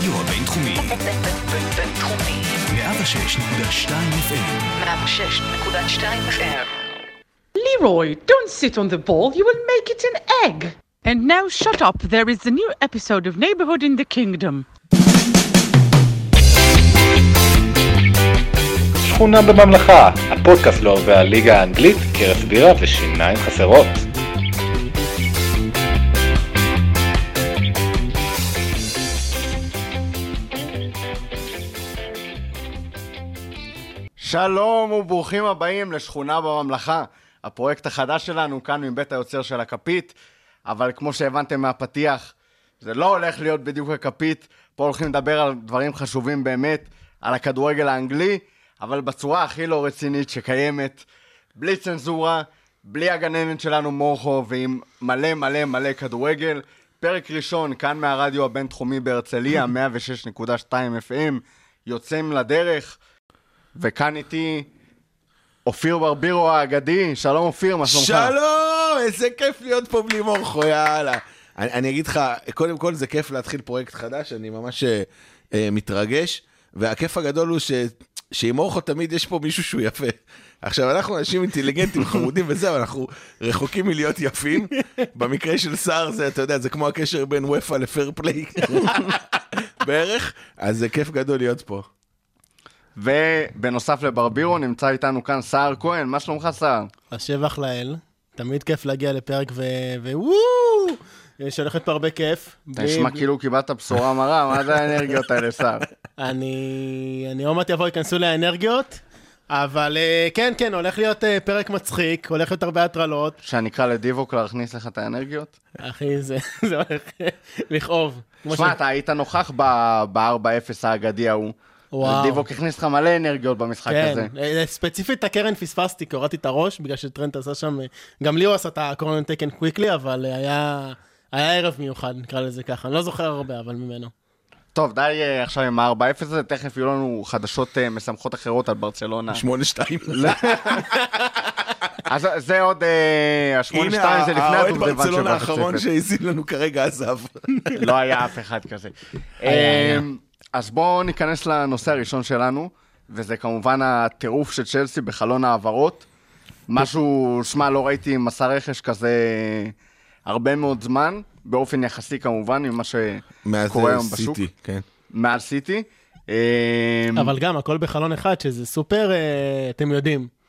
הרדיו הבינתחומי. בינתחומי. 106.2 FM. 106.2 FM. Leroy, don't sit on the ball. You will make it an egg. And now shut up. There is a new episode of Neighborhood in the Kingdom. שכונה בממלכה, הפודקאסט לאוהבי הליגה האנגלית, קרס בירה ושיניים חסרות. שלום וברוכים הבאים לשכונה בממלכה, הפרויקט החדש שלנו כאן מבית היוצר של הכפית, אבל כמו שהבנתם מהפתיח, זה לא הולך להיות בדיוק הכפית, פה הולכים לדבר על דברים חשובים באמת, על הכדורגל האנגלי, אבל בצורה הכי לא רצינית שקיימת, בלי צנזורה, בלי הגננת שלנו מורכו, ועם מלא מלא מלא כדורגל. פרק ראשון, כאן מהרדיו הבינתחומי בהרצליה, 106.2 FM, יוצאים לדרך. וכאן איתי אופיר ברבירו האגדי, שלום אופיר, מה שלומך? שלום, איזה כיף להיות פה בלי מורכו, יאללה. אני, אני אגיד לך, קודם כל זה כיף להתחיל פרויקט חדש, אני ממש אה, אה, מתרגש, והכיף הגדול הוא ש, שעם מורכו תמיד יש פה מישהו שהוא יפה. עכשיו, אנחנו אנשים אינטליגנטים, חמודים וזה, אבל אנחנו רחוקים מלהיות יפים. במקרה של סער זה, אתה יודע, זה כמו הקשר בין ופא לפייר פליי. בערך, אז זה כיף גדול להיות פה. ובנוסף לברבירו נמצא איתנו כאן סער כהן, מה שלומך סער? אז שבח לאל, תמיד כיף להגיע לפרק ו... ווואו! יש הולכת פה הרבה כיף. אתה נשמע כאילו קיבלת בשורה מרה, מה זה האנרגיות האלה סער? אני... אני עוד מעט יבוא, ייכנסו להאנרגיות, אבל אה, כן, כן, הולך להיות אה, פרק מצחיק, הולך להיות הרבה הטרלות. שאני אקרא לדיווק להכניס לך את האנרגיות? אחי, זה זה הולך לכאוב. שמע, ש- אתה היית נוכח ב-4-0 האגדי ההוא. וואו. דיווק הכניס לך מלא אנרגיות במשחק כן, הזה. אה, ספציפית את הקרן פספסתי, כי הורדתי את הראש, בגלל שטרנט עשה שם, אה, גם לי הוא עשה את הקורונה טקן קוויקלי, אבל היה... היה ערב מיוחד, נקרא לזה ככה. אני לא זוכר הרבה, אבל ממנו. טוב, די עכשיו עם ה-4-0 הזה, תכף יהיו לנו חדשות משמחות אחרות על ברצלונה. 8-2. אז זה עוד, אה, ה-8-2 זה לפני האוהד הדובדבן ברצלונה של האחרון בצפת. שהזין לנו כרגע עזב. לא היה אף אחד כזה. אז בואו ניכנס לנושא הראשון שלנו, וזה כמובן הטירוף של צ'לסי בחלון העברות. משהו, שמע, לא ראיתי מסע רכש כזה הרבה מאוד זמן, באופן יחסי כמובן, ממה מאז שקורה אה, היום בשוק. סיטי, כן. מעל סיטי. אבל גם, הכל בחלון אחד, שזה סופר, אה, אתם יודעים.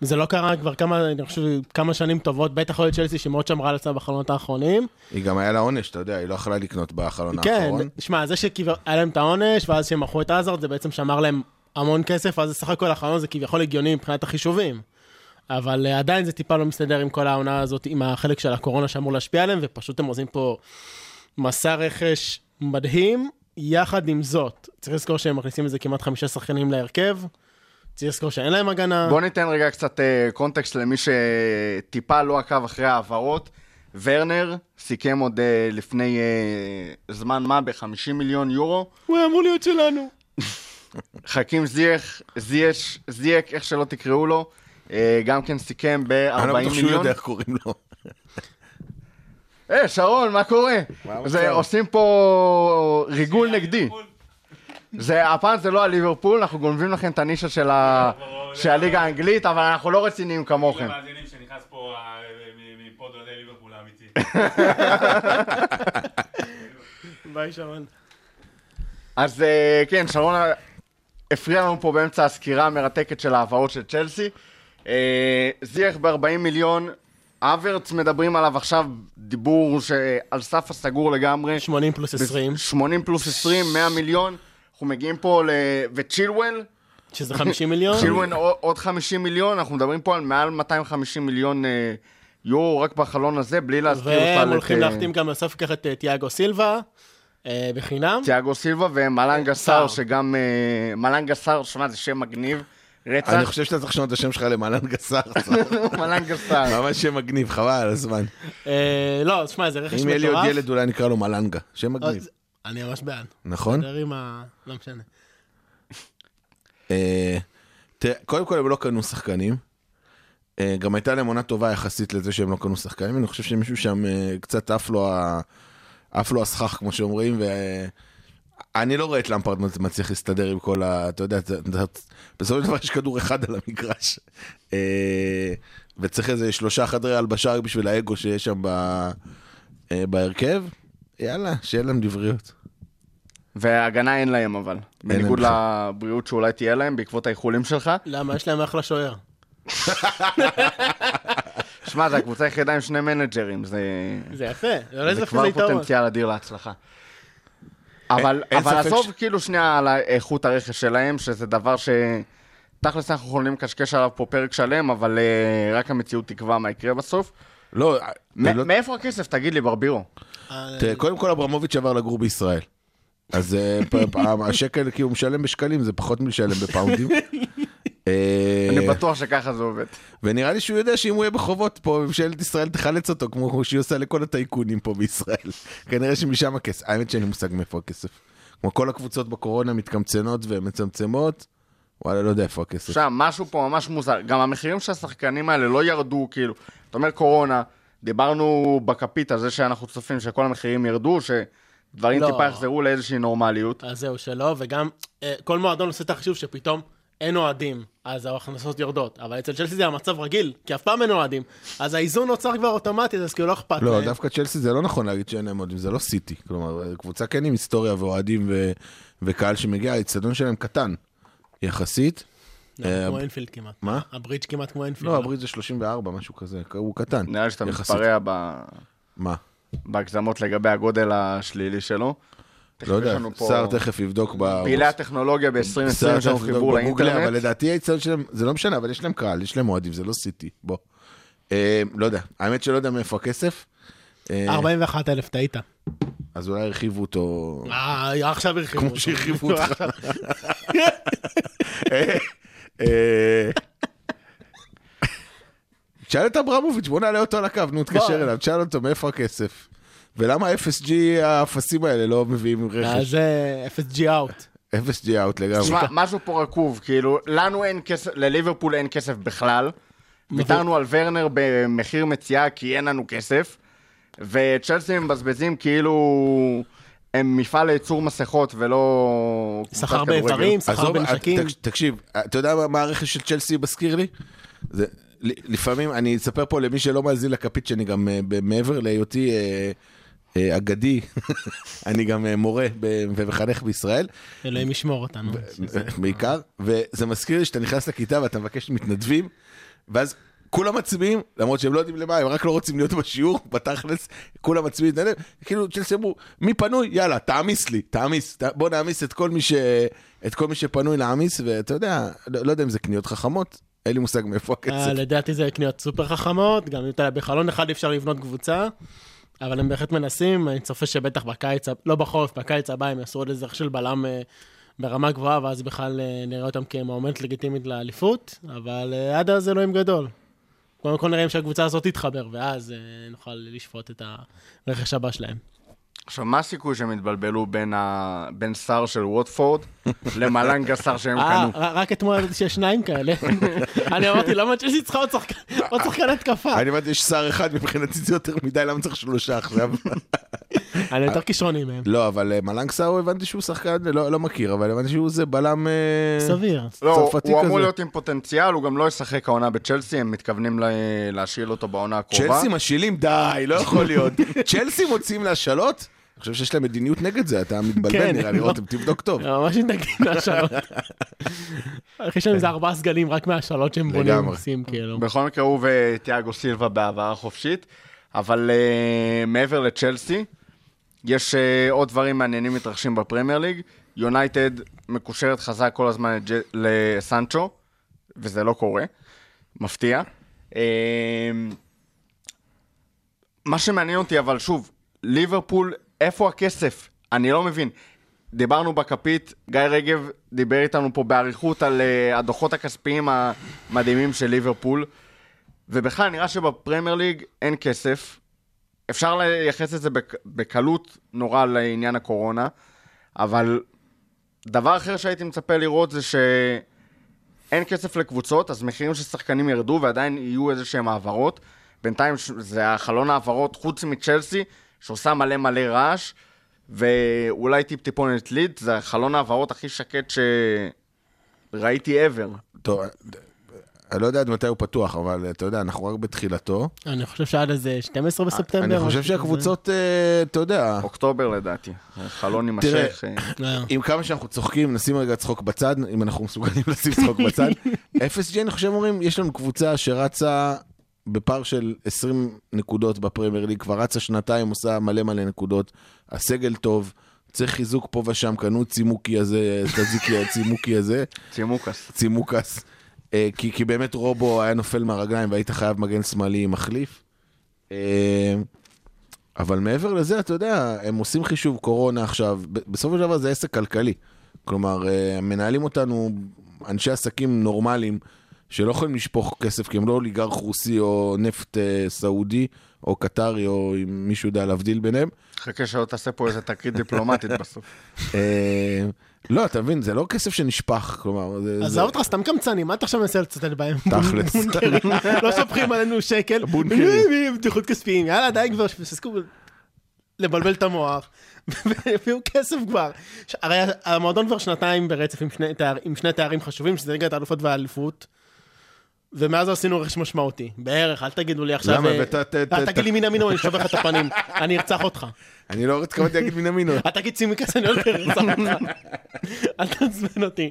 זה לא קרה כבר כמה, אני חושב, כמה שנים טובות, בטח לא לצ'לסי שמאוד שמרה על עצמה בחלונות האחרונים. היא גם היה לה עונש, אתה יודע, היא לא יכלה לקנות בחלון כן, האחרון. שמע, זה שהיה להם את העונש, ואז שהם מכרו את עזרד, זה בעצם שמר להם המון כסף, אז סך הכל החלון זה כביכול הגיוני מבחינת החישובים. אבל אה, עדיין זה טיפה לא מסתדר עם כל העונה הזאת, עם החלק של הקורונה שאמור להשפיע עליהם, ופשוט הם עושים פה מסע רכש מדהים. יחד עם זאת, צריך לזכור שהם מכניסים איזה כמעט חמישה שחקנים להרכב, צריך לזכור שאין להם הגנה. בואו ניתן רגע קצת אה, קונטקסט למי שטיפה לא עקב אחרי ההעברות. ורנר סיכם עוד אה, לפני אה, זמן מה ב-50 מיליון יורו. הוא היה אמור להיות שלנו. חכים זייח, זייש, זייק, איך שלא תקראו לו, אה, גם כן סיכם ב-40 אני לא בטוח שהוא מיליון. יודע איך קוראים לו. אה, שרון, מה קורה? זה, עושים פה ריגול נגדי. זה, הפעם זה לא הליברפול, אנחנו גונבים לכם את הנישה של, ה, של הליגה האנגלית, אבל אנחנו לא רציניים כמוכם. למאזינים שנכנס פה אה, מ- מפוד אוהדי ליברפול האמיתי. ביי שרון. אז אה, כן, שרון הפריע לנו פה באמצע הסקירה המרתקת של ההעברות של צ'לסי. אה, זייח ב-40 מיליון, אברץ מדברים עליו עכשיו דיבור שעל סף הסגור לגמרי. 80 פלוס 20, 80 פלוס 20, 100 מיליון. אנחנו מגיעים פה ל... וצ'ילואל, שזה 50 מיליון. צ'ילואל עוד- עוד 50 מיליון, אנחנו מדברים פה על מעל 250 מיליון אה, יורו רק בחלון הזה, בלי להזכיר בכלל והם הולכים אה, להחתים גם בסוף ככה את אה, תיאגו סילבה, בחינם. תיאגו סילבה ומלנגה. סער, שגם... מלנגה סער, שמע, זה שם מגניב. רצח. אני חושב שאתה צריך לשנות את השם שלך למעלן גסר. מלנגה סער. ממש שם מגניב, חבל על הזמן. לא, שמע, זה רכש אם יהיה לי עוד מטורף. ילד, אולי נקרא לו מלנגה. שם מגניב. אני ממש בעד. נכון? ה... לא משנה. אה, קודם כל הם לא קנו שחקנים. אה, גם הייתה להם עונה טובה יחסית לזה שהם לא קנו שחקנים. אני חושב שמישהו שם אה, קצת עף לו עף לו הסכך, כמו שאומרים, אני לא רואה את למפרד מצליח להסתדר עם כל ה... אתה יודע, בסופו של דבר יש כדור אחד על המגרש. וצריך איזה שלושה חדרי הלבשה בשביל האגו שיש שם ב- בהרכב. יאללה, שיהיה להם דבריות. והגנה אין להם אבל. בניגוד לבריאות שאולי תהיה להם בעקבות האיחולים שלך. למה? יש להם אחלה שוער. שמע, זו הקבוצה היחידה עם שני מנג'רים, זה... זה יפה, זה עולה זה כבר. פוטנציאל אדיר להצלחה. אבל, אין אבל ספק עזוב ש- כאילו שנייה על איכות הרכש שלהם, שזה דבר ש... תכלס אנחנו יכולים לקשקש עליו פה פרק שלם, אבל uh, רק המציאות תקבע מה יקרה בסוף. לא, מ- לא- מאיפה הכסף? תגיד לי, ברבירו. אה, תראה, קודם כל אברמוביץ' עבר לגור בישראל. אז אה, השקל, כי הוא משלם בשקלים, זה פחות מלשלם בפאונדים. אה, אני בטוח שככה זה עובד. ונראה לי שהוא יודע שאם הוא יהיה בחובות פה, ממשלת ישראל תחלץ אותו, כמו שהיא עושה לכל הטייקונים פה בישראל. כנראה שמשם הכסף. האמת שאין לי מושג מאיפה הכסף. כמו כל הקבוצות בקורונה מתקמצנות ומצמצמות, וואלה, לא יודע איפה הכסף. עכשיו, משהו פה ממש מוזר. גם המחירים של השחקנים האלה לא ירדו, כאילו, אתה אומר קורונה, דיברנו בכפית על זה שאנחנו צופים שכל המחירים ירדו, שדברים לא. טיפה יחזרו לאיזושהי נורמליות. אז זהו, שלא, וגם אה, כל מועדון עושה את החישוב שפתאום אין אוהדים, אז ההכנסות יורדות. אבל אצל צ'לסי זה המצב רגיל, כי אף פעם אין אוהדים. אז האיזון נוצר כבר אוטומטית, אז כאילו לא אכפת לא, להם. דווקא צ'לסי זה לא נכון להגיד שאין להם אוהדים, זה לא סיטי. כלומר, קבוצה כן עם היסטוריה ואוהדים ו- וקהל שמגיע, האיצטדיון שלהם קטן יחסית. אה, כמו אינפילד כמעט. מה? הברידג' כמעט כמו אינפילד. לא, הברית זה 34, משהו כזה, הוא קטן. נראה לי שאתה. מתפרע ב- מה? בהגזמות לגבי הגודל השלילי שלו. לא יודע, שר תכף יבדוק ב... פעילי הטכנולוגיה ב-2020 שר יש לנו חיבור בגוגל, אבל לאינטרנט. לדעתי האיצטדיון שלהם, זה לא משנה, אבל יש להם קהל, יש להם אוהדים, זה לא סיטי, בוא. אה, לא יודע, האמת שלא יודע מאיפה הכסף. אה, 41 אלף, טעית. אז אולי הרחיבו אותו... אה, עכשיו הרחיבו. כמו אותו. שהרחיבו אותך. אה, אה, תשאל את אברמוביץ', בוא נעלה אותו על הקו, נו, תקשר אליו, תשאל אותו מאיפה הכסף. ולמה FSG האפסים האלה לא מביאים אז רכש? זה FSG אאוט. FSG אאוט לגמרי. תשמע, משהו פה רקוב, כאילו, לנו אין כסף, לליברפול אין כסף בכלל. ויתרנו על ורנר במחיר מציאה כי אין לנו כסף. וצ'לסי מבזבזים כאילו הם מפעל לייצור מסכות ולא... כדורגל. באיברים, סחר עזוב, בנשקים. תק- תקשיב, אתה יודע מה- הרכש של צ'לסי מזכיר לי? זה, לפעמים, אני אספר פה למי שלא מאזין לכפית, שאני גם אה, מעבר להיותי אה, אה, אגדי, אני גם מורה ומחנך בישראל, אלוהים ישמור אותנו. בעיקר, וזה מזכיר לי שאתה נכנס לכיתה ואתה מבקש מתנדבים, ואז כולם מצביעים, למרות שהם לא יודעים למה, הם רק לא רוצים להיות בשיעור, בתכלס, כולם מצביעים כאילו צ'לסי אמרו, מי פנוי? יאללה, תעמיס לי, תעמיס, בוא נעמיס את כל מי, ש... את כל מי שפנוי להעמיס, ואתה יודע, לא, לא יודע אם זה קניות חכמות, אין לי מושג מאיפה אה, הכסף. לדעתי זה קניות סופר חכמות, גם אתה יודע, בחלון אחד אפשר לבנות קבוצה, אבל הם בהחלט מנסים, אני צופה שבטח בקיץ, לא בחורף, בקיץ הבא הם יעשו עוד איזה של בלם אה, ברמה גבוהה, ואז בכלל אה, נראה אותם כמועמדת לגיטימית לאליפות, אבל אה, עד אז אלוהים גדול. קודם כל נראה אם שהקבוצה הזאת תתחבר, ואז אה, נוכל לשפוט את הרכש הבא שלהם. עכשיו, מה הסיכוי שהם יתבלבלו בין, ה... בין שר של ווטפורד למלנגה שר שהם אה, קנו? רק אתמול ידעתי שיש שניים כאלה. אני אמרתי, למה צ'לסי צריכה עוד שחקן- התקפה? אני הבנתי, יש שר אחד, מבחינתי זה יותר מדי, למה צריך שלושה עכשיו? אני יותר כישרוני מהם. לא, אבל אה, מלנג סאו הבנתי שהוא שחקן, לא לא מכיר, אבל הבנתי שהוא זה בלם אה, סביר. לא, צרפתי הוא כזה. אמור להיות עם פוטנציאל, הוא גם לא ישחק העונה בצ'לסי, הם מתכוונים לה... להשאיל אותו בעונה הקרובה. צ'לסי משילים? די, לא יכול להיות. צ'לסי מוציאים להשאלות? אני חושב שיש להם מדיניות נגד זה, אתה מתבלבל כן, נראה לי, לא. רותם, תבדוק טוב. ממש מתנגדים מהשאלות. יש להם איזה ארבעה סגלים רק מהשאלות שהם בונים. עושים כאילו. בכל מקרה, הוא ותיאגו סילבה בהעברה חופשית, אבל uh, מעבר לצ'לסי, יש uh, עוד דברים מעניינים מתרחשים בפרמייר ליג. יונייטד מקושרת חזק כל הזמן לסנצ'ו, וזה לא קורה, מפתיע. Uh, מה שמעניין אותי, אבל שוב, ליברפול, איפה הכסף? אני לא מבין. דיברנו בכפית, גיא רגב דיבר איתנו פה באריכות על uh, הדוחות הכספיים המדהימים של ליברפול, ובכלל נראה שבפרמייר ליג אין כסף. אפשר לייחס את זה בק, בקלות נורא לעניין הקורונה, אבל דבר אחר שהייתי מצפה לראות זה שאין כסף לקבוצות, אז מחירים של שחקנים ירדו ועדיין יהיו איזה שהם העברות. בינתיים זה החלון העברות, חוץ מצ'לסי, שעושה מלא מלא רעש, ואולי טיפ-טיפונת ליד, זה חלון ההעברות הכי שקט שראיתי ever. טוב, אני לא יודע עד מתי הוא פתוח, אבל אתה יודע, אנחנו רק בתחילתו. אני חושב שעד איזה 12 בספטמבר. אני חושב. שהקבוצות, אה, אתה יודע, אוקטובר לדעתי. חלון יימשך. אה, אה. עם כמה שאנחנו צוחקים, נשים רגע צחוק בצד, אם אנחנו מסוגלים לשים צחוק בצד. FSG, אני חושב, אומרים, יש לנו קבוצה שרצה בפער של 20 נקודות בפרמייר ליג, כבר רצה שנתיים, עושה מלא מלא נקודות, הסגל טוב, צריך חיזוק פה ושם, קנו צימוקי הזה, תזיקי הצימוקי הזה, צימוקס. צימוקס, אה, כי, כי באמת רובו היה נופל מהרגליים והיית חייב מגן שמאלי מחליף. אה, אבל מעבר לזה, אתה יודע, הם עושים חישוב קורונה עכשיו, בסופו של דבר זה עסק כלכלי. כלומר, אה, מנהלים אותנו אנשי עסקים נורמליים, שלא יכולים לשפוך כסף, כי הם לא אוליגרך רוסי או נפט אה, סעודי, או קטרי, או אם מישהו יודע להבדיל ביניהם. חכה שלא תעשה פה איזה תקרית דיפלומטית בסוף. אה, לא, אתה מבין, זה לא כסף שנשפך, כלומר, עזוב אותך, סתם קמצנים, מה אתה עכשיו מנסה לצטט בהם? תכלס. לא שופכים עלינו שקל. בונקרים. בטיחות כספיים, יאללה, די כבר, שתפסקו לבלבל את המוח. והביאו כסף כבר. הרי המועדון כבר שנתיים ברצף עם שני תאר- עם שני תארים חשובים, שזה ליגת האלופות והאליפות. ומאז עשינו רכש משמעותי. בערך, אל תגידו לי עכשיו... למה? אה, ת- אל תגיד לי מינה אני אשבר לך את הפנים. אני ארצח אותך. אני לא התכוונתי להגיד מן המינו. אתה תגיד סימיקס, אני הולך לרצח אותך. אל תעצבן אותי.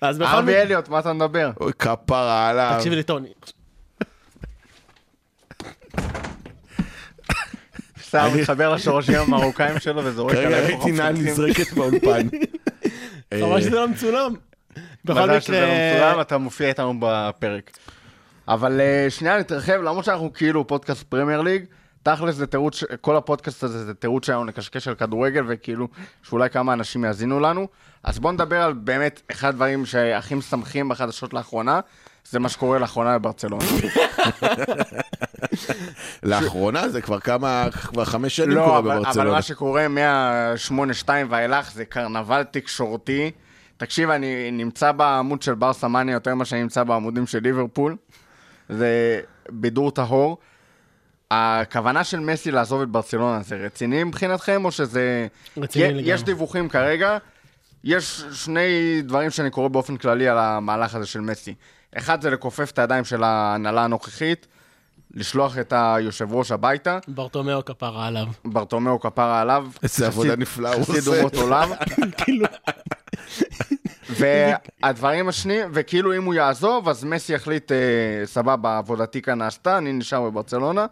אז בכל מקרה... אליוט, מה אתה מדבר? אוי, כפרה עליו. תקשיבי לי, טוני. סתם מתחבר לשורשים המרוקאים שלו וזורק כרגע עליי ראיתי נעל נזרקת באולפן. חבל שזה לא מצולם. בכל מזל שזה לא מצולם, מקרה, אתה מופיע איתנו בפרק. אבל אה, שנייה נתרחב, למרות שאנחנו כאילו פודקאסט פרמייר ליג, תכלס זה תירוץ, כל הפודקאסט הזה זה תירוץ שלנו לקשקש על כדורגל, וכאילו שאולי כמה אנשים יאזינו לנו. אז בואו נדבר על באמת אחד הדברים שהכי משמחים בחדשות לאחרונה, זה מה שקורה לאחרונה בברצלונה. לאחרונה זה כבר כמה, כבר חמש שנים לא, קורה אבל, אבל בברצלונה. מה שקורה מה-8-2 ואילך זה קרנבל תקשורתי. תקשיב, אני נמצא בעמוד של ברסה מניה יותר ממה שאני נמצא בעמודים של ליברפול. זה בידור טהור. הכוונה של מסי לעזוב את ברצלונה זה רציני מבחינתכם, או שזה... רציני יש- לגמרי. יש דיווחים כרגע. יש שני דברים שאני קורא באופן כללי על המהלך הזה של מסי. אחד זה לכופף את הידיים של ההנהלה הנוכחית, לשלוח את היושב ראש הביתה. ברטומיאו כפרה עליו. ברטומיאו כפרה עליו. איזה עבודה חסיד- נפלאה הוא חסיד עושה. אומות עולם. והדברים השניים, וכאילו אם הוא יעזוב, אז מסי יחליט, אה, סבבה, עבודתי כאן נעשתה, אני נשאר בברצלונה.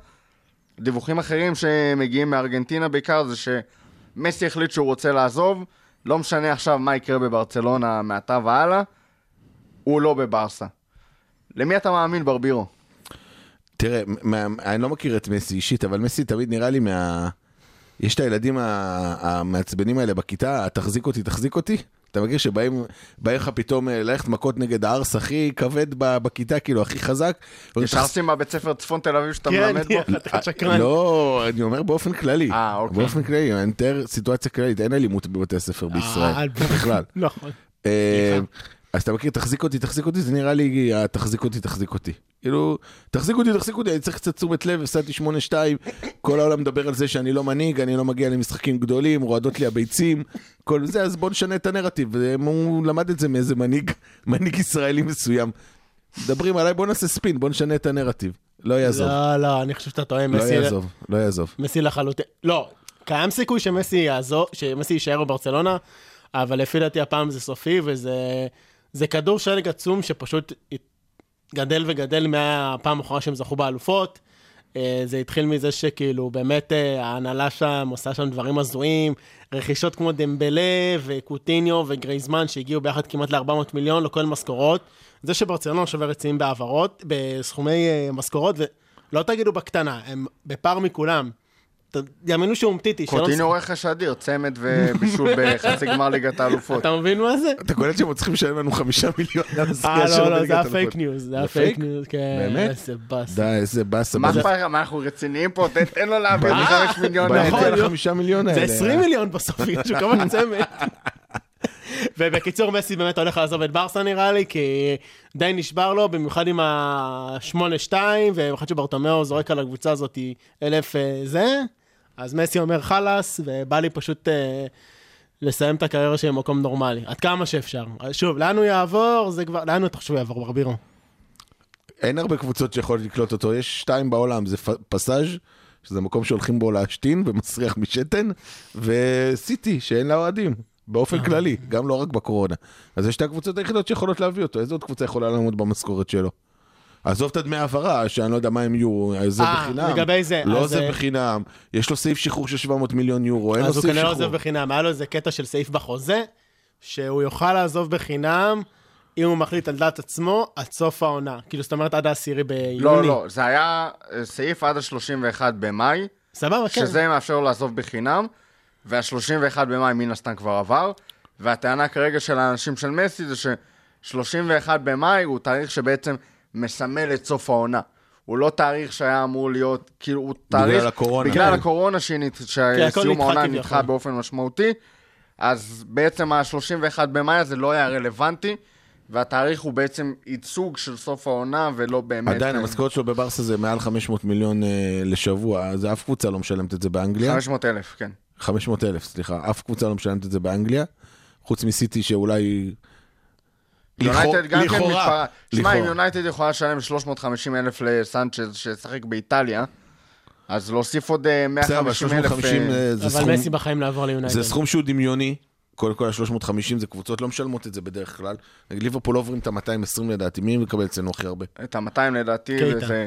דיווחים אחרים שמגיעים מארגנטינה בעיקר, זה שמסי החליט שהוא רוצה לעזוב, לא משנה עכשיו מה יקרה בברצלונה מעתה והלאה, הוא לא בברסה. למי אתה מאמין, ברבירו? תראה, מה- אני לא מכיר את מסי אישית, אבל מסי תמיד נראה לי מה... יש את הילדים המעצבנים האלה בכיתה, תחזיק אותי, תחזיק אותי. אתה מכיר שבאים באים לך פתאום אה, ללכת מכות נגד הארס הכי כבד ב- בכיתה, כאילו, הכי חזק. יש ארסים מהבית ספר צפון תל אביב שאתה כן, מלמד בו? אתה שקרן. לא, אני אומר באופן כללי. אה, אוקיי. באופן כללי, אני מתאר סיטואציה כללית, אין אלימות בבתי הספר אה, בישראל, בכלל. נכון. אז אתה מכיר, תחזיק אותי, תחזיק אותי, זה נראה לי, אה, תחזיק אותי, תחזיק אותי. כאילו, תחזיק אותי, תחזיק אותי, אני צריך קצת תשומת לב, הפסדתי 8-2, כל העולם מדבר על זה שאני לא מנהיג, אני לא מגיע למשחקים גדולים, רועדות לי הביצים, כל זה, אז בוא נשנה את הנרטיב. והוא למד את זה מאיזה מנהיג, מנהיג ישראלי מסוים. מדברים עליי, בוא נעשה ספין, בוא נשנה את הנרטיב. לא יעזוב, לא, לא, אני חושב שאתה טועה. לא מסי- יעזוב, לא יעזוב. מסי לחלוטין. לא, קיים סיכוי שמסי יעזור, שמסי יישאר בברצלונה, אבל לפי דעתי הפעם זה סופי, וזה זה כדור שלג עצום שפשוט גדל וגדל מהפעם האחרונה שהם זכו באלופות. אה, זה התחיל מזה שכאילו באמת אה, ההנהלה שם עושה שם דברים הזויים, רכישות כמו דמבלה וקוטיניו וגרייזמן שהגיעו ביחד כמעט ל-400 מיליון, כולל משכורות. זה שברצלונה שווה רציניים בהעברות, בסכומי אה, משכורות, ולא תגידו בקטנה, הם בפער מכולם. תדמיינו שהוא, אומטיטי. קוטיניו רכש אדיר, צמד ובישול בחצי גמר ליגת האלופות. אתה מבין מה זה? אתה קולט שהם צריכים לשלם לנו חמישה מיליון אה, לא, לא, זה היה. fake news, זה היה fake? news, כן. באמת? איזה באסה. די, איזה באסה. מה אכפת לך? מה, אנחנו רציניים פה? תן- לו להעביר את החמש מיליון נכון, האלה. זה האלה. 20 מיליון בסוף, בגלל שהוא כמה צמד. ובקיצור, מסי באמת הולך לעזוב את ברסה נראה לי, כי די נשבר לו, במיוחד עם ה-8-2, ובמיוחד שברטומיאו זורק על הקבוצה הזאת אלף אה, זה, אז מסי אומר חלאס, ובא לי פשוט אה, לסיים את הקריירה שלי במקום נורמלי, עד כמה שאפשר. שוב, לאן הוא יעבור, זה כבר, לאן אתה חושב הוא יעבור, ברבירו? אין הרבה קבוצות שיכולות לקלוט אותו, יש שתיים בעולם, זה פסאז', שזה מקום שהולכים בו להשתין ומסריח משתן, וסיטי, שאין לה אוהדים, באופן אה. כללי, גם לא רק בקורונה. אז יש שתי הקבוצות היחידות שיכולות להביא אותו, איזה עוד קבוצה יכולה לעמוד במשכורת שלו? עזוב את הדמי העברה, שאני לא יודע מה הם יהיו, זה אה, בחינם. לגבי זה, לא אז, זה אה, בחינם, יש לו סעיף שחרור של 700 מיליון יורו, אין לו אז הוא סעיף כנראה שחרור. עוזב בחינם, היה לו איזה קטע של סעיף בחוזה, שהוא יוכל לעזוב בחינם, אם הוא מחליט על דעת עצמו, עד סוף העונה. כאילו, זאת אומרת, עד העשירי ביוני. לא, לא, זה היה אה, סעיף עד ה-31 במאי, סבבה, כן. שזה מאפשר לו לעזוב בחינם, וה-31 במאי מן הסתם כבר עבר, והטענה כרגע של האנשים של מסי זה ש-31 במאי הוא תאריך שבעצם מסמל את סוף העונה. הוא לא תאריך שהיה אמור להיות, כאילו, הוא תאריך... הקורונה. בגלל כן. הקורונה, שסיום העונה. נדחה באופן משמעותי, אז בעצם ה-31 במאי הזה לא היה רלוונטי, והתאריך הוא בעצם ייצוג של סוף העונה ולא באמת... עדיין, אה, המשכורת שלו בברסה זה מעל 500 מיליון אה, לשבוע, אז אף קבוצה לא משלמת את זה באנגליה. 500 אלף, כן. 500 אלף, סליחה, אף קבוצה לא משלמת את זה באנגליה, חוץ מסיטי שאולי... יונייטד גם כן לכאורה, מתפרע. שמע, אם. יונייטד יכולה לשלם 350 אלף לסנצ'ז שישחק באיטליה, אז להוסיף עוד אה, בסדר, אבל 150 אלף... 350 אה, זה אבל. מסי בחיים לא יעבור ליונייטד. זה סכום שהוא דמיוני. קודם כל ה-350 זה קבוצות לא משלמות את זה בדרך כלל. נגיד ליברפול לא עוברים את ה-220 לדעתי, מי מקבל אצלנו הכי הרבה? את ה-200 לדעתי. וזה...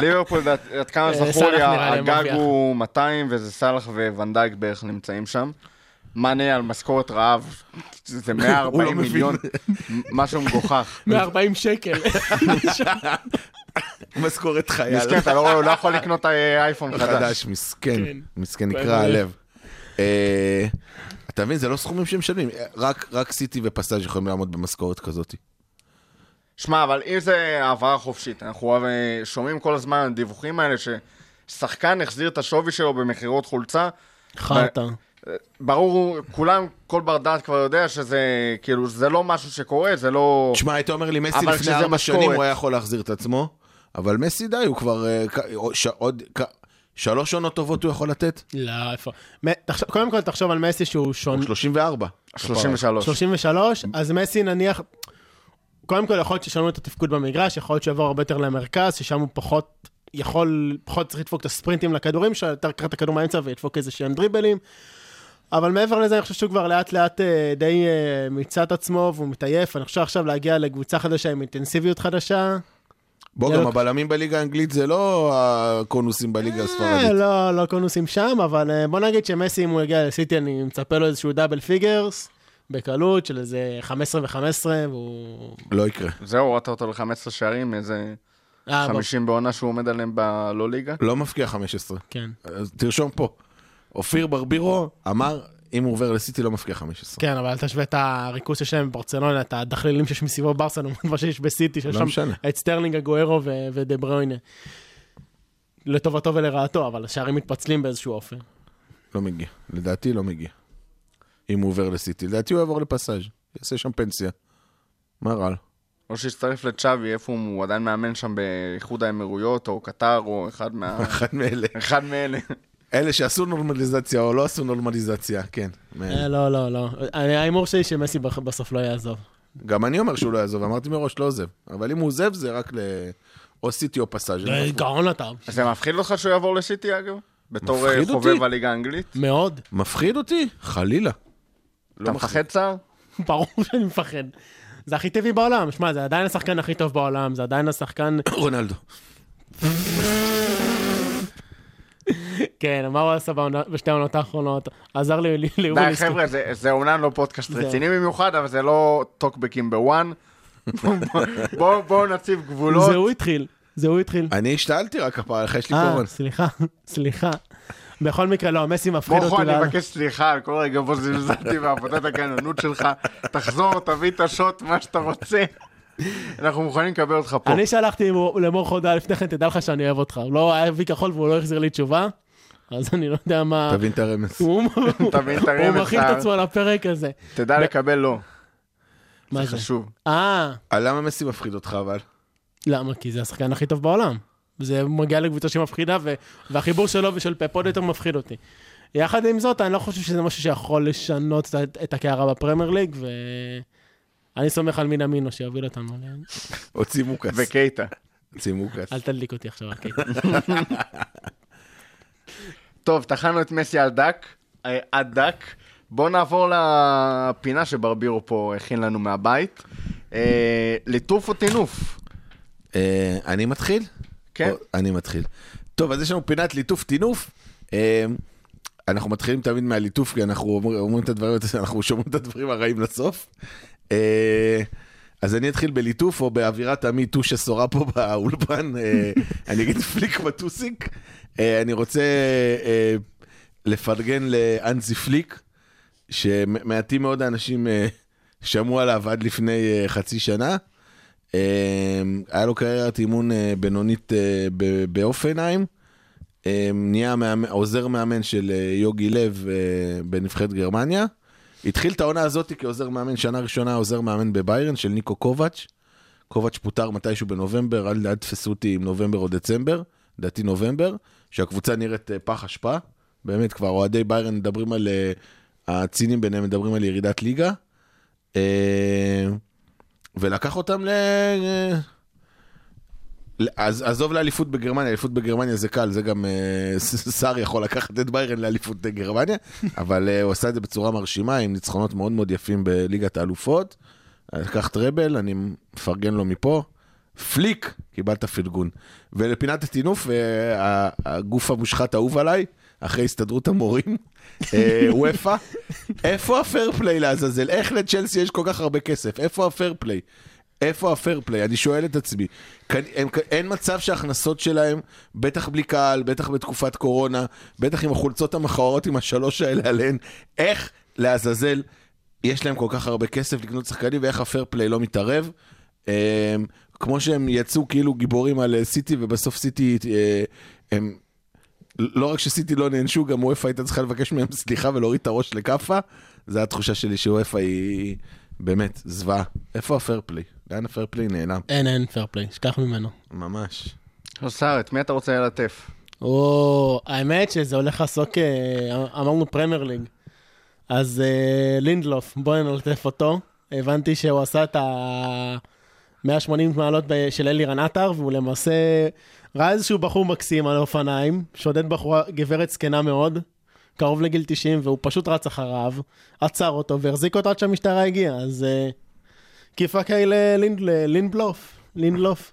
ליברפול, עד כמה אה, זכור לי, הגג. הוא 200 וזה סאלח וונדייק בערך נמצאים שם. מאנה על משכורת רעב, זה הוא 140 לא. מיליון, משהו מגוחך. 140 שקל. משכורת חייל. מסכן, אתה לא לא יכול לקנות אה, אייפון חדש. חדש, מסכן, כן. מסכן נקרע הלב. אה, אתה מבין, זה לא סכומים שמשלמים, רק- רק סיטי ופסאז' יכולים לעמוד במשכורת כזאת. שמע, אבל אם זה העברה חופשית, אנחנו הרי שומעים כל הזמן על הדיווחים האלה ששחקן החזיר את השווי שלו במכירות חולצה. חרטא. ברור, כולם, כל בר דעת כבר יודע שזה, כאילו, זה לא משהו שקורה, זה לא... תשמע, היית אומר לי, מסי לפני ארבע. שנים הוא היה יכול להחזיר את עצמו, אבל מסי די, הוא כבר אה, עוד שלוש עונות טובות הוא יכול לתת? לא, איפה. קודם כל תחשוב על מסי שהוא שון... הוא 34. 33. 33, אז מסי נניח, קודם כל יכול להיות שישנו את התפקוד במגרש, יכול להיות שיעבור הרבה יותר למרכז, ששם הוא פחות יכול, פחות צריך לדפוק את הספרינטים לכדורים שלו, יותר לקחת את הכדור מהאמצע וידפוק איזה שהם דריבלים. אבל מעבר לזה, אני חושב שהוא כבר לאט לאט אה, די אה, מיצה את עצמו והוא מתעייף. אני חושב עכשיו להגיע לקבוצה חדשה עם אינטנסיביות חדשה. בוא, גם לא- הבלמים בליגה האנגלית זה לא הקונוסים בליגה אה, הספרדית. לא, לא קונוסים שם, אבל בוא נגיד שמסי, אם הוא יגיע לסיטי, אני מצפה לו איזשהו double figures, בקלות של איזה 15 ו-15, והוא... לא יקרה. זהו, הורדת אותו ל-15 שערים, איזה אה, בוא, 50 בעונה שהוא עומד עליהם בלא ליגה. לא מפקיע 15. כן. אז תרשום פה. אופיר ברבירו אמר, אם הוא עובר לסיטי לא מפקיע 15. כן, אבל אל תשווה את הריכוז שיש להם בברצלונה, את הדחלילים שיש מסביבו ברסה, לעומת מה שיש בסיטי, שיש לא שם משנה. את סטרלינג, הגוארו ו- ודה ברוינה. לטובתו ולרעתו, אבל השערים מתפצלים באיזשהו אופן. לא מגיע. לדעתי לא מגיע. אם הוא עובר לסיטי. לדעתי הוא יעבור לפסאז'. יעשה שם פנסיה. מה רע לו? או שיצטרף לצ'אבי, איפה הוא, הוא עדיין מאמן שם באיחוד האמירויות, או קטר, או אחד מה... אחד מאלה. אחד מאלה. אלה שעשו נורמליזציה או לא עשו נורמליזציה, כן. אה, לא, לא, לא. אני- ההימור שלי שמסי בסוף לא יעזוב. גם אני אומר שהוא לא יעזוב, אמרתי מראש לא עוזב. אבל אם הוא עוזב זה רק ל... או סיטי או פסאז'. גאון אתה. אז זה מפחיד אותך שהוא יעבור לסיטי, אגב? בתור אה, חובב? הליגה האנגלית? מאוד. מפחיד אותי? חלילה. אתה מפחד צער? ברור שאני מפחד. זה הכי טבעי בעולם. שמע, זה עדיין השחקן הכי טוב בעולם, זה עדיין השחקן... רונלדו. כן, מה הוא עשה בשתי העונות האחרונות? עזר לי לי- ליורי די. חבר'ה, זה- זה אומנם לא פודקאסט זה- רציני במיוחד, אבל זה לא טוקבקים בוואן. בואו נציב גבולות. זה הוא התחיל. זה הוא התחיל. אני השתעלתי רק הפעם, אחרי יש לי אה, קורונה. סליחה, סליחה. בכל מקרה, לא, מסי מפחיד בוא, אותי. אני לאללה. מבקש סליחה על כל רגע בו זלזלתי בעבודת הגננות שלך. תחזור, תביא את השוט, מה שאתה רוצה. אנחנו מוכנים לקבל אותך פה. אני שלחתי למור- חודה לפני כן, תדע לך שאני אוהב אותך. הוא לא היה וי כחול והוא לא החזיר לי תשובה, אז אני לא יודע מה... תבין את הרמז. הוא תבין את הוא הרמז, מכין את סער. עצמו לפרק הזה. תדע לקבל לא. מה זה זה? חשוב. אה, אה, למה מסי מפחיד אותך אבל? למה? כי זה השחקן הכי טוב בעולם. זה מגיע לקבוצה שמפחידה, והחיבור שלו ושל פפ עוד יותר מפחיד אותי. יחד עם זאת, אני לא חושב שזה משהו שיכול לשנות את, הקערה בפרמייר ליג, ואני סומך על מינמינו שיוביל אותנו. או צימוקס. וקייטה. צימוקס. אל תדליק אותי עכשיו, אוקיי. טוב, טחנו את מסי על דק, אה, עד דק. בואו נעבור לפינה שברבירו פה הכין לנו מהבית. אה, ליטוף או טינוף? אה, אני מתחיל? כן. אני מתחיל. טוב, אז יש לנו פינת ליטוף טינוף. אנחנו מתחילים תמיד מהליטוף, כי אנחנו אומר- אומרים את הדברים, אנחנו שומעים את הדברים הרעים לסוף. אז אני אתחיל בליטוף, או באווירת המיטו ששורה פה באולפן, אה, אני אגיד פליק מטוסיק. אה, אני רוצה אה, לפרגן לאנזי פליק, שמעטים מאוד האנשים שמעו עליו עד לפני חצי שנה. היה לו קריירת אימון בינונית באופנהיים. נהיה עוזר מאמן של יוגי לב בנבחרת גרמניה. התחיל את העונה הזאת כעוזר מאמן, שנה ראשונה עוזר מאמן בביירן של ניקו קובץ'. קובץ' פוטר מתישהו בנובמבר, אל אל תתפסו אותי עם נובמבר או דצמבר, לדעתי נובמבר, שהקבוצה נראית אה, פח אשפה. באמת, כבר אוהדי ביירן מדברים על... אה, הצינים ביניהם מדברים על ירידת ליגה. אה, ולקח אותם ל... אז עזוב לאליפות בגרמניה, אליפות בגרמניה זה קל, זה גם אה, שר יכול לקחת את ביירן לאליפות בגרמניה, אבל אה, הוא עשה את זה בצורה מרשימה, עם ניצחונות מאוד מאוד יפים בליגת האלופות. לקח treble, אני מפרגן לו מפה. פליק, קיבלת פרגון. ולפינת הטינוף, אה, הגוף המושחת האהוב עליי, אחרי הסתדרות המורים, אה, אופא, איפה ה fair play לעזאזל? איך לצ'לסי יש כל כך הרבה כסף? איפה ה fair play? איפה ה fair play? אני שואל את עצמי. כאן, הם, אין מצב שההכנסות שלהם, בטח בלי קהל, בטח בתקופת קורונה, בטח עם החולצות המכוערות עם השלוש האלה עליהן, איך לעזאזל יש להם כל כך הרבה כסף לקנות שחקנים ואיך ה fair play לא מתערב. אה, כמו שהם יצאו כאילו גיבורים על אה, סיטי ובסוף סיטי אה, הם לא רק שסיטי לא נענשו, גם אופא הייתה צריכה לבקש מהם סליחה ולהוריד את הראש לכאפה. זו התחושה שלי שאופא היא באמת זוועה. איפה ה fair play? לאן ה fair play נעלם? אין, אין fair play, שכח ממנו. ממש. שר, את מי אתה רוצה ללטף? או, האמת שזה הולך לעסוק, אה, אמרנו פרמייר ליג. אז אה, לינדלוף, בואו נלטף אותו. הבנתי שהוא עשה את ה... 180 מעלות של אלירן עטר, והוא למעשה ראה איזשהו בחור מקסים על אופניים, שודד בחורה, גברת זקנה מאוד, קרוב לגיל 90, והוא פשוט רץ אחריו, עצר אותו והחזיק אותו עד שהמשטרה הגיעה, אז אה, כיפאק אללה לינד- לינדלוף, לינדלוף.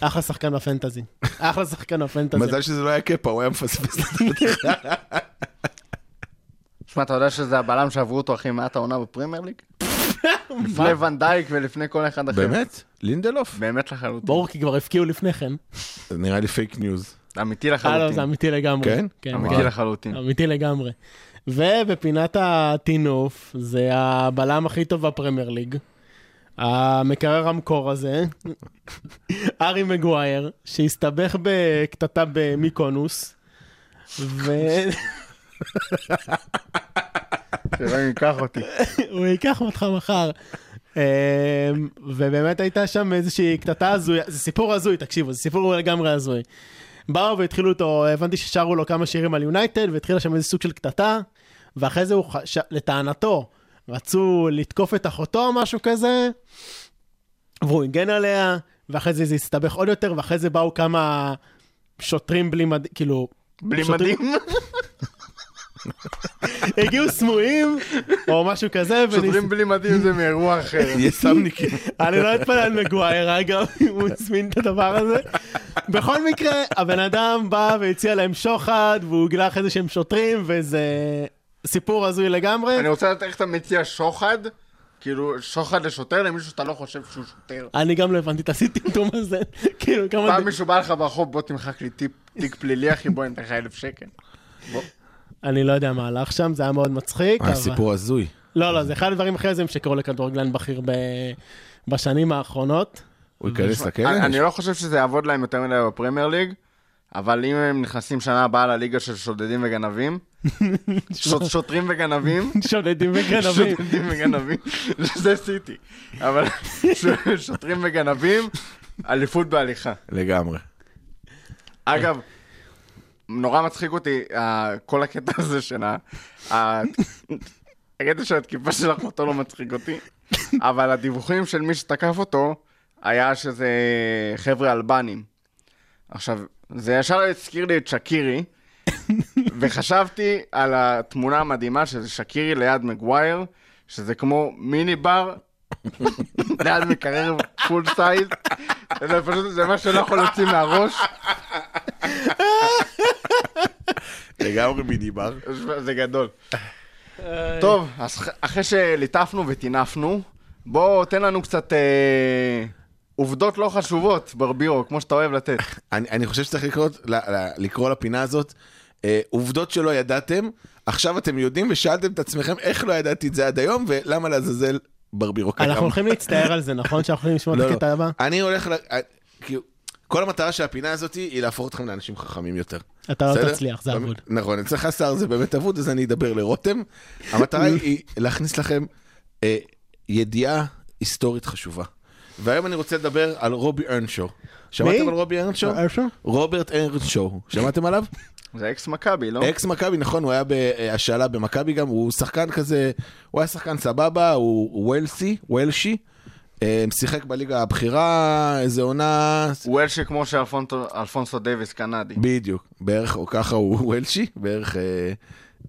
אחלה שחקן בפנטזי. אחלה שחקן ב fantasy. מזל שזה לא היה קפה, הוא היה מפספס את זה. שמע, אתה יודע שזה הבלם שעברו אותו הכי מעט העונה בפרמייר ליג? לפני ואן דייק ולפני כל אחד אחר. באמת? לינדלוף? באמת לחלוטין. ברור, כי כבר הפקיעו לפני כן. זה נראה לי fake news. אמיתי אה, לא, לחלוטין. זה אמיתי לגמרי. כן? כן, אמיתי כן. לחלוטין. אמיתי לגמרי. ובפינת הטינוף, זה הבלם הכי טוב בפרמייר ליג. המקרר המקור הזה, ארי מגווייר, שהסתבך בקטטה במיקונוס, והוא שלא ייקח אותי. ייקח אותך מחר. אמ, ובאמת הייתה שם איזושהי קטטה הזויה, זה סיפור הזוי, תקשיבו, זה סיפור לגמרי הזוי. באו והתחילו אותו, הבנתי ששרו לו כמה שירים על יונייטד, והתחילה שם איזה סוג של קטטה, ואחרי זה הוא. לטענתו, רצו לתקוף את אחותו או משהו כזה, והוא הגן עליה, ואחרי זה זה הסתבך עוד יותר, ואחרי זה באו כמה שוטרים בלי מד... כאילו... בלי שוטרים- מדים? הגיעו סמויים, או משהו כזה, וניס- שוטרים בלי מדים זה מאירוע אחר. יס"מניקים. אני לא אתפלא על מגווייר, אגב, אם הוא הזמין את הדבר הזה. בכל מקרה, הבן אדם בא והציע להם שוחד, והוא גילה אחרי זה שהם שוטרים, וזה סיפור הזוי לגמרי. אני רוצה לדעת איך אתה מציע שוחד, כאילו שוחד לשוטר למישהו שאתה לא חושב שהוא שוטר. אני גם לא הבנתי את הסימפטום הזה. כאילו, כמה... פעם מישהו בא לך ברחוב, בוא תמחק לי תיק פלילי, אחי, בוא ניתן לך אלף שקל. אני לא יודע מה הלך שם, זה היה מאוד מצחיק. אבל- סיפור הזוי. לא, לא, זה אחד הדברים הכי הזויים שקרו לכדורגלן בכיר בשנים האחרונות. הוא ייכנס לכלא? אני לא חושב שזה יעבוד להם יותר מדי בפרמייר ליג, אבל אם הם נכנסים שנה הבאה לליגה של שודדים וגנבים, שוטרים וגנבים, שודדים וגנבים. שודדים וגנבים, זה סיטי, אבל שוטרים וגנבים, אליפות בהליכה. לגמרי. אגב, נורא מצחיק אותי כל הקטע הזה של ה... ה- הקטע של התקיפה של אחותו לא מצחיק אותי, אבל הדיווחים של מי שתקף אותו, היה שזה חבר'ה אלבנים. עכשיו, זה ישר הזכיר לי את שקירי, וחשבתי על התמונה המדהימה שזה שקירי ליד מגווייר, שזה כמו מיני בר ליד מקרר full size. זה פשוט, זה מה שלא יכול להוציא מהראש. לגמרי מיניבר. זה גדול. טוב, אז אחרי שליטפנו וטינפנו, בוא תן לנו קצת אה, עובדות לא חשובות, ברבירו, כמו שאתה אוהב לתת. אני, אני חושב שצריך לקרוא, לקרוא לפינה הזאת אה, עובדות שלא ידעתם, עכשיו אתם יודעים ושאלתם את עצמכם איך לא ידעתי את זה עד היום ולמה לעזאזל ברבירו קיים. אנחנו הולכים להצטער על זה, נכון? שאנחנו הולכים לשמוע לא, את לא. הקטע הבא? אני הולך, ל... אה, כאילו, כל המטרה של הפינה הזאת היא להפוך אתכם לאנשים חכמים יותר. אתה לא? תצליח, זה אבוד. נכון, אצלך שר זה באמת אבוד, אז אני אדבר לרותם. המטרה היא להכניס לכם אה, ידיעה היסטורית חשובה. והיום אני רוצה לדבר על רובי ארנשו. שמעתם על רובי ארנשו? רוברט ארנשו. שמעתם עליו? זה אקס מכבי, לא? אקס מכבי, נכון, הוא היה בהשאלה במכבי גם, הוא שחקן כזה, הוא היה שחקן סבבה, הוא וולשי, וולשי. אה, שיחק בליגה הבכירה, איזה עונה, הוא וולשי כמו שאלפונסו דייוויס קנדי. בדיוק, בערך, או ככה הוא וולשי, בערך, אה,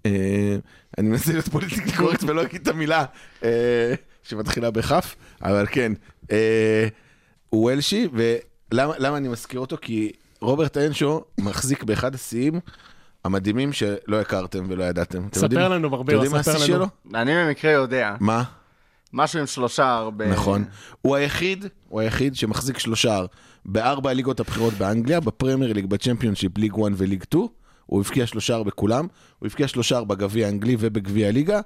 אה, אני מנסה להיות politically correct ולא אגיד את המילה אה, שמתחילה בכף, אבל כן, אה, הוא וולשי, ולמה למה אני מזכיר אותו? כי רוברט ארנשו מחזיק באחד השיאים המדהימים שלא הכרתם ולא ידעתם. ספר יודעים- לנו, ברבירו, אתם יודעים מה ספר השיא לנו. שלו? אני במקרה יודע, מה? משהו עם שלושערים הרבה... נכון. הוא היחיד, הוא היחיד שמחזיק שלושער בארבע הליגות הבכירות באנגליה, בפרמייר ליג, בצ'מפיונשיפ, ליג 1 וליג 2. הוא הבקיע שלושה בכולם. הוא הבקיע שלושה בגביע האנגלי ובגביע הליגה,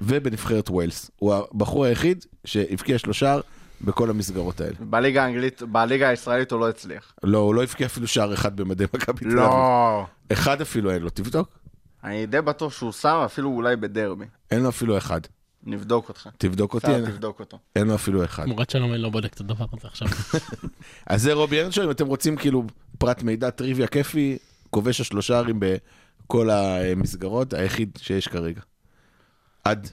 ובנבחרת ווילס. הוא הבחור היחיד שהבקיע שלושה בכל המסגרות האלה. בליגה האנגלית, בליגה הישראלית הוא לא הצליח. לא, הוא לא הבקיע אפילו שער אחד במדי מכבי תל אביב. לא. אחד אפילו אין לו, תבדוק. אני די בטוח שהוא שם, אפילו אולי בדרבי. אין לו אפילו אחד. נבדוק אותך. תבדוק אותי, אין, תבדוק אותו. אין לו אפילו אחד. תמורת שלום אני לא בודק את הדבר הזה עכשיו. אז זה רובי ארנשו, אם אתם רוצים כאילו פרט מידע טריוויה כיפי, כובש השלושה ערים בכל המסגרות, היחיד שיש כרגע. עד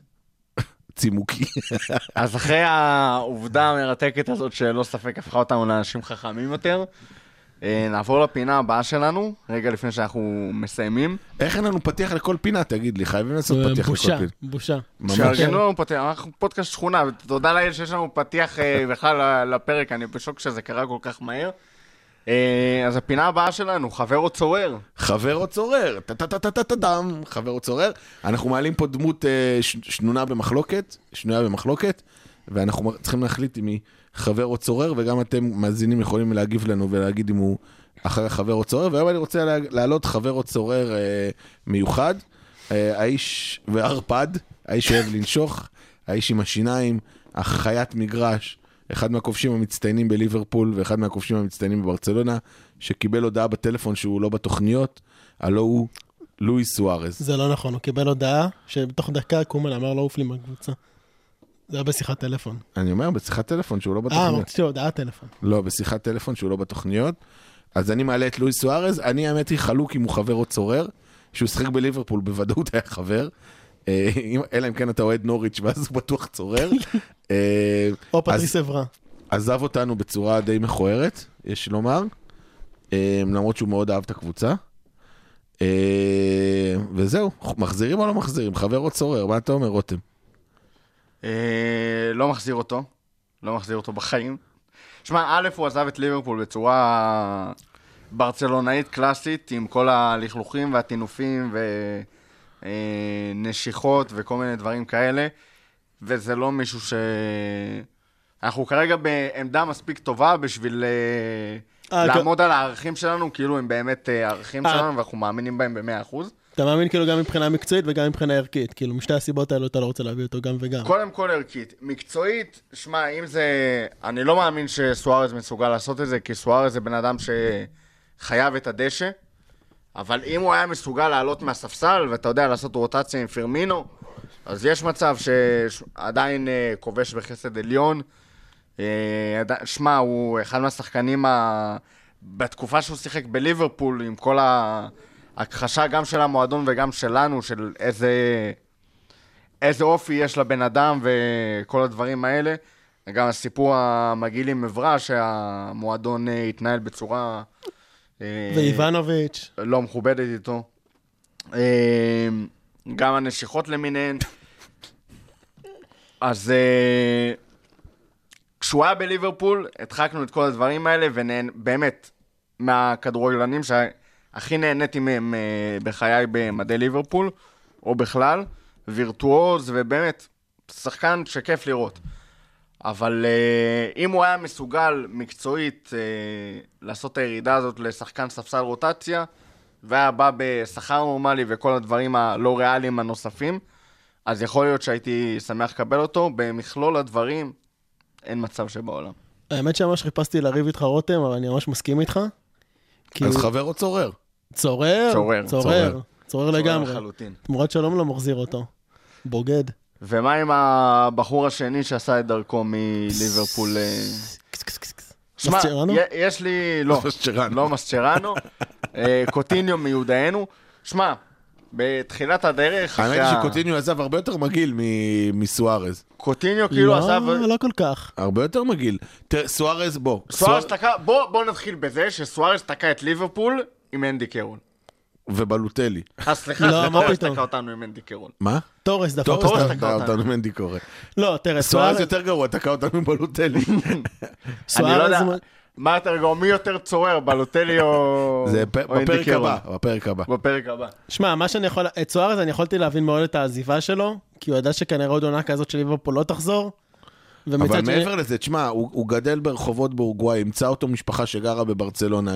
צימוקי. אז אחרי העובדה המרתקת הזאת שללא ספק הפכה אותנו לאנשים חכמים יותר, אה, נעבור לפינה הבאה שלנו, רגע לפני שאנחנו מסיימים. איך אין לנו פתיח לכל פינה, תגיד לי, חייבים לעשות זה פתיח לכל בושה, פינה. בושה. ממש. שארגנו לנו פתיח, אנחנו פודקאסט שכונה, ותודה לאל שיש לנו פתיח אה, בכלל לפרק, אני בשוק שזה קרה כל כך מהר. אה, אז הפינה הבאה שלנו, חבר או צורר. חבר או צורר, טה-טה-טה-טה-טם, חבר או צורר. אנחנו מעלים פה דמות אה, שנונה במחלוקת, שנויה במחלוקת, ואנחנו צריכים להחליט אם היא חבר או צורר, וגם אתם מאזינים יכולים להגיב לנו ולהגיד אם הוא אחרי חבר או צורר, והיום אני רוצה לה- להעלות חבר או צורר אה, מיוחד, האיש וערפד, האיש שאוהב לנשוך, האיש עם השיניים, החיית מגרש, אחד מהכובשים המצטיינים בליברפול ואחד מהכובשים המצטיינים בברצלונה, שקיבל הודעה בטלפון שהוא לא בתוכניות, הלו הוא לואיס סוארז. זה לא נכון, הוא קיבל הודעה שבתוך דקה קומן אמר לו עוף לי מהקבוצה. זה היה בשיחת טלפון. אני אומר, בשיחת טלפון שהוא לא אה, בתוכניות. רציתי הודעת טלפון. לא, בשיחת טלפון שהוא לא בתוכניות. אז אני מעלה את לואיס סוארז, אני האמת היא חלוק אם הוא חבר או צורר, שהוא שיחק בליברפול בוודאות היה חבר. אה, אלא אם כן אתה אוהד נוריץ' ואז הוא בטוח צורר. אה, או אז פטריס אברה. עזב אותנו בצורה די מכוערת, יש לומר, אה, למרות שהוא מאוד אהב את הקבוצה. וזהו, מחזירים או לא מחזירים? חבר או צורר? מה אתה אומר, רותם? לא מחזיר אותו, לא מחזיר אותו בחיים. שמע, א', הוא עזב את ליברפול בצורה ברצלונאית קלאסית, עם כל הלכלוכים והטינופים ונשיכות וכל מיני דברים כאלה, וזה לא מישהו ש... אנחנו כרגע בעמדה מספיק טובה בשביל אה, אה, לעמוד על הערכים שלנו, כאילו הם באמת אה, הערכים אה. שלנו ואנחנו מאמינים בהם ב-100%. אתה מאמין כאילו גם מבחינה מקצועית וגם מבחינה ערכית. כאילו משתי הסיבות האלו אתה לא רוצה להביא אותו גם וגם. קודם כל ערכית. מקצועית, שמע, אם זה... אני לא מאמין שסוארז מסוגל לעשות את זה, כי סוארז זה בן אדם שחייב את הדשא, אבל אם הוא היה מסוגל לעלות מהספסל, ואתה יודע, לעשות רוטציה עם פרמינו, אז יש מצב שעדיין אה, כובש בחסד עליון. אה, שמע, הוא אחד מהשחקנים בתקופה שהוא שיחק בליברפול, עם כל ההכחשה גם של המועדון וגם שלנו, של איזה, איזה אופי יש לבן אדם וכל הדברים האלה. גם הסיפור המגעיל עם עברה, שהמועדון אה, התנהל בצורה... אה, ואיבנוביץ'. לא מכובדת איתו. אה, גם הנשיכות למיניהן. אז אה, כשהוא היה בליברפול, הדחקנו את כל הדברים האלה, ובאמת, מהכדורגלנים שהכי נהניתי מהם בחיי במדי ליברפול, או בכלל, וירטואוז, ובאמת, שחקן שכיף לראות. אבל uh, אם הוא היה מסוגל מקצועית uh, לעשות את הירידה הזאת לשחקן ספסל רוטציה, והיה בא בשכר נורמלי וכל הדברים הלא ריאליים הנוספים, אז יכול להיות שהייתי שמח לקבל אותו. במכלול הדברים, אין מצב שבעולם. האמת שממש חיפשתי לריב איתך רותם, אבל אני ממש מסכים איתך. כי אז חבר או צורר? צורר, צורר, צורר, צורר. צורר לגמרי. לחלוטין. תמורת שלום לא מחזיר אותו. בוגד. ומה עם הבחור השני שעשה את דרכו מליברפול? אה, שמע, יש לי... לא. לא מסצ'רנו. אה, קוטיניו מיודענו. שמע, בתחילת הדרך... האמת היא שקוטיניו עזב הרבה יותר מגעיל מ- מסוארז. קוטיניו כאילו לא, עזב... לא כל כך. הרבה יותר מגעיל. סוארז, בוא. סוארז סואר- תקע... בוא בוא נתחיל בזה שסוארז תקע את ליברפול עם אנדי קרול. ובלוטלי. אה, סליחה, לא, זה מה תורס פתאום? תקע אותנו עם אנדי קרול. מה? תורס דפק תורס תורס תקע אותנו. אותנו מנדי קורא. לא, תראה, סוארז יותר גרוע, תקע אותנו עם בלוטלי. אני לא סוארז, יודע, מה יותר גרוע, מי יותר צורר, בלוטלי או... זה בפרק? הבא, בפרק הבא. בפרק הבא. שמע, מה שאני יכול, את סוארז אני יכולתי להבין מאוד את העזיבה שלו, כי הוא ידע שכנראה עוד עונה כזאת של ליברפול לא תחזור. אבל מעבר לזה, תשמע, הוא, הוא גדל ברחובות באורוגוואי, ימצא אותו משפחה שגרה בברצלונה,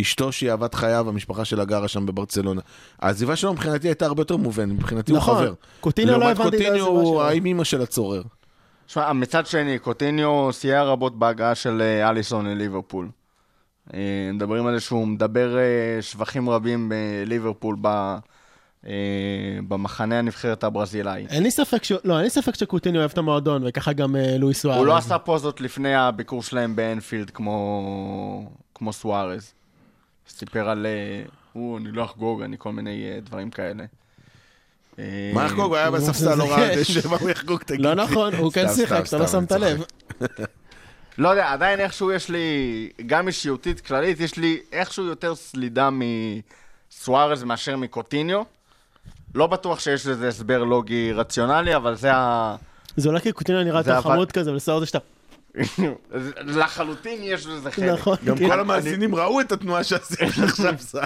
אשתו שהיא אהבת חייו, המשפחה שלה גרה שם בברצלונה. העזיבה שלו מבחינתי הייתה הרבה יותר מובנת, מבחינתי נכון. הוא חבר. קוטיניו לא לעומת הבנתי את קוטיניו העזיבה הוא שלו. האם אימא של הצורר. שמע, מצד שני, קוטיניו סייע רבות בהגעה של אה, אליסון לליברפול. אה, מדברים על זה שהוא מדבר אה, שבחים רבים בליברפול ב- במחנה הנבחרת הברזילאי. אין לי ספק ש... לא, אין לי ספק שקוטיניו אוהב את המועדון, וככה גם אה, לואי סוארז. הוא לא עשה פוזות לפני הביקור שלהם באנפילד כמו, כמו סוארז. סיפר על... אה, הוא, אני לא אחגוג, אני כל מיני אה, דברים כאלה. אה, מה יחגוג? הוא היה בספסל, לא ראה דשא, מה הוא יחגוג? תגיד לא. נכון, הוא כן שיחק, אתה לא שמת לב. לא יודע, עדיין איכשהו יש לי, גם אישיותית כללית, יש לי איכשהו יותר סלידה מסוארז מאשר מקוטיניו. לא בטוח שיש לזה הסבר לוגי רציונלי, אבל זה ה... זה אולי כי קוטיניו נראה זה יותר חמוד כזה, ולסוארז יש את ה... לחלוטין יש לזה חלק. נכון. גם כן. כל המאזינים ראו את התנועה שעשית עכשיו, סער.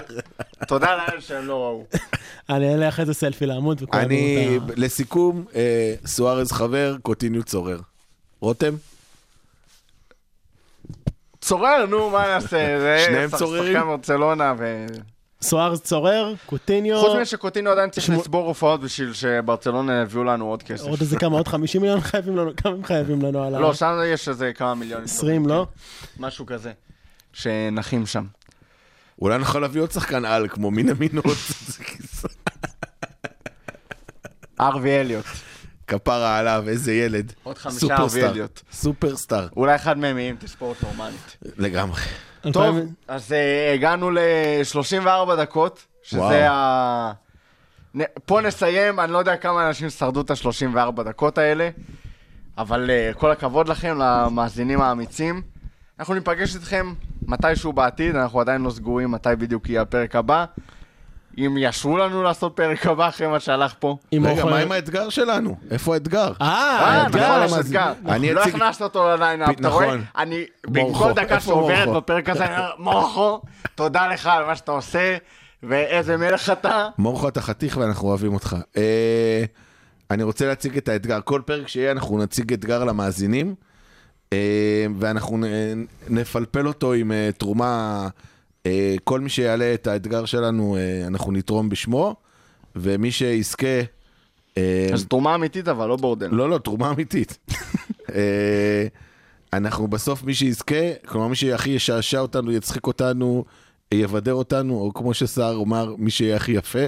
תודה לאל שהם לא ראו. אני אעלה אחרי זה סלפי לעמוד, וכולם אני, לסיכום, אה, סוארז חבר, קוטיניו צורר. רותם? צורר, נו, מה נעשה? זה שניהם צוררים? שחקן ברצלונה, ו... סוארז צורר, קוטיניו, חוץ מזה שקוטיניו עדיין צריך לצבור הופעות בשביל שברצלונה יביאו לנו עוד כסף. עוד איזה כמה, עוד 50 מיליון חייבים לנו, כמה הם חייבים לנו על ה... לא, שם יש איזה כמה מיליונים. 20, לא? משהו כזה. שנחים שם. אולי נוכל להביא עוד שחקן על, כמו מן המינות. ארווי אליוט. כפרה עליו, איזה ילד. עוד חמישה. ארווי אליוט. סופרסטאר, אולי אחד מהם יהיה עם תספורת נורמלית. לגמרי. טוב, אז אה, הגענו ל-34 דקות, שזה. ה... פה נסיים, אני לא יודע כמה אנשים שרדו את ה-34 דקות האלה, אבל אה, כל הכבוד לכם, למאזינים האמיצים. אנחנו ניפגש איתכם מתישהו בעתיד, אנחנו עדיין לא סגורים מתי בדיוק יהיה הפרק הבא. אם יאשרו לנו לעשות פרק הבא אחרי מה שהלך פה. רגע, מה עם האתגר שלנו? איפה האתגר? אה, האתגר. נכון, יש אתגר. אני לא הכנסת אותו לליינאפ, אתה רואה? נכון. אני, בכל דקה שעוברת? בפרק הזה, אני אומר, מורכו, תודה לך על מה שאתה עושה, ואיזה מלך אתה. מורכו אתה חתיך ואנחנו אוהבים אותך. אה, אני רוצה להציג את האתגר. כל פרק שיהיה אנחנו נציג אתגר למאזינים, אה, ואנחנו נפלפל אותו עם אה, תרומה, כל מי שיעלה את האתגר שלנו, אה, אנחנו נתרום בשמו, ומי שיזכה... אה, אז תרומה אמיתית אבל, לא בורדן. לא, לא, תרומה אמיתית. אה, אנחנו בסוף, מי שיזכה, כלומר מי שהכי ישעשע אותנו, יצחיק אותנו, יבדר אותנו, או כמו שסער אמר, מי שיהיה הכי יפה,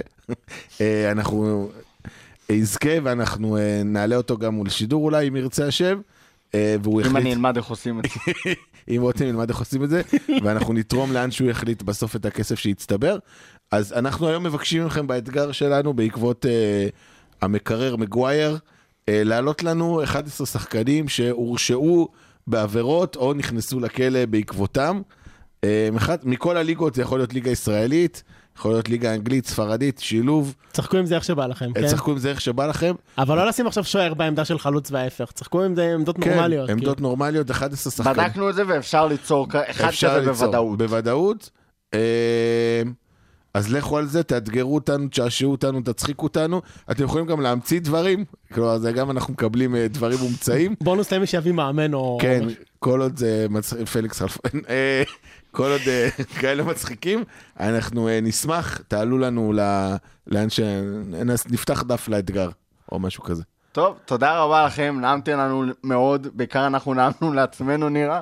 אה, אנחנו יזכה ואנחנו אה, נעלה אותו גם לשידור אולי, אם ירצה השם. אה, והוא אם החליט... אני אלמד איך עושים את זה. אם רוצים נלמד איך עושים את זה, ואנחנו נתרום לאן שהוא יחליט בסוף את הכסף שיצטבר. אז אנחנו היום מבקשים מכם באתגר שלנו, בעקבות אה, המקרר מגווייר, אה, להעלות לנו 11 שחקנים שהורשעו בעבירות או נכנסו לכלא בעקבותם. אה, אחד, מכל הליגות זה יכול להיות ליגה ישראלית, יכול להיות ליגה אנגלית, ספרדית, שילוב. תשחקו עם זה איך שבא לכם, כן? תשחקו עם זה איך שבא לכם. אבל לא לשים עכשיו שוער בעמדה של חלוץ וההפך, תשחקו עם זה עמדות כן, נורמליות. עמדות כאילו. נורמליות, 11 שחקנים. בדקנו את זה ואפשר ליצור אחד אפשר כזה ליצור, בוודאות. בוודאות. אה, אז לכו על זה, תאתגרו אותנו, תשעשעו אותנו, תצחיקו אותנו. אתם יכולים גם להמציא דברים, כלומר, זה גם אנחנו מקבלים אה, דברים מומצאים. בונוס למי שיביא מאמן או... כן. כל עוד זה מצחיק, פליקס חלפון, אה, כל עוד אה, כאלה מצחיקים, אנחנו אה, נשמח, תעלו לנו לאן שנפתח דף לאתגר, או משהו כזה. טוב, תודה רבה לכם, נעמתם לנו מאוד, בעיקר אנחנו נעמנו לעצמנו נראה,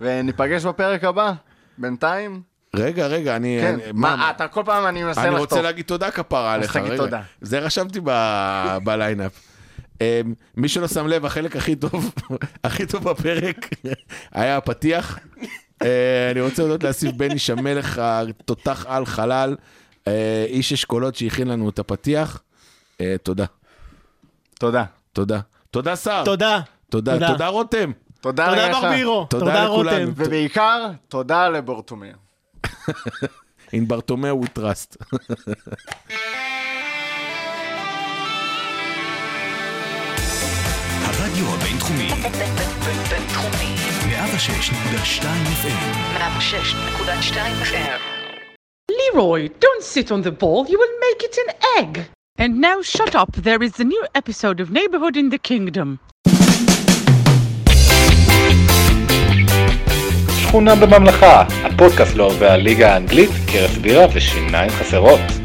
וניפגש בפרק הבא. בינתיים, רגע, רגע, אני... כן, אני- מה, אתה כל פעם אני מנסה אני לחטוף. רוצה להגיד תודה כפרה עליך, רגע. תודה. זה רשמתי ב- בליינאפ. אמ, מי שלא שם לב, החלק הכי טוב, הכי טוב בפרק היה הפתיח. אה, אני רוצה להודות לאסיף בניש המלך, התותח על חלל, אה, איש אשכולות שהכין לנו את הפתיח. אה, תודה, תודה. תודה. תודה שר. תודה. תודה, תודה. תודה רותם. תודה תודה לך. ברבירו. תודה תודה לכולנו. רותם. ובעיקר, תודה לבורטומיר. In ברטומאו we trust. הרדיו הבינתחומי, בינתחומי. 106.2 FM. 106.2 FM. Leroy, don't sit on the ball, you will make it an egg. And now shut up, there is a new episode of Neighborhood in the Kingdom. שכונה בממלכה, הפודקאסט לאוהבי הליגה האנגלית, קרס בירה ושיניים חסרות.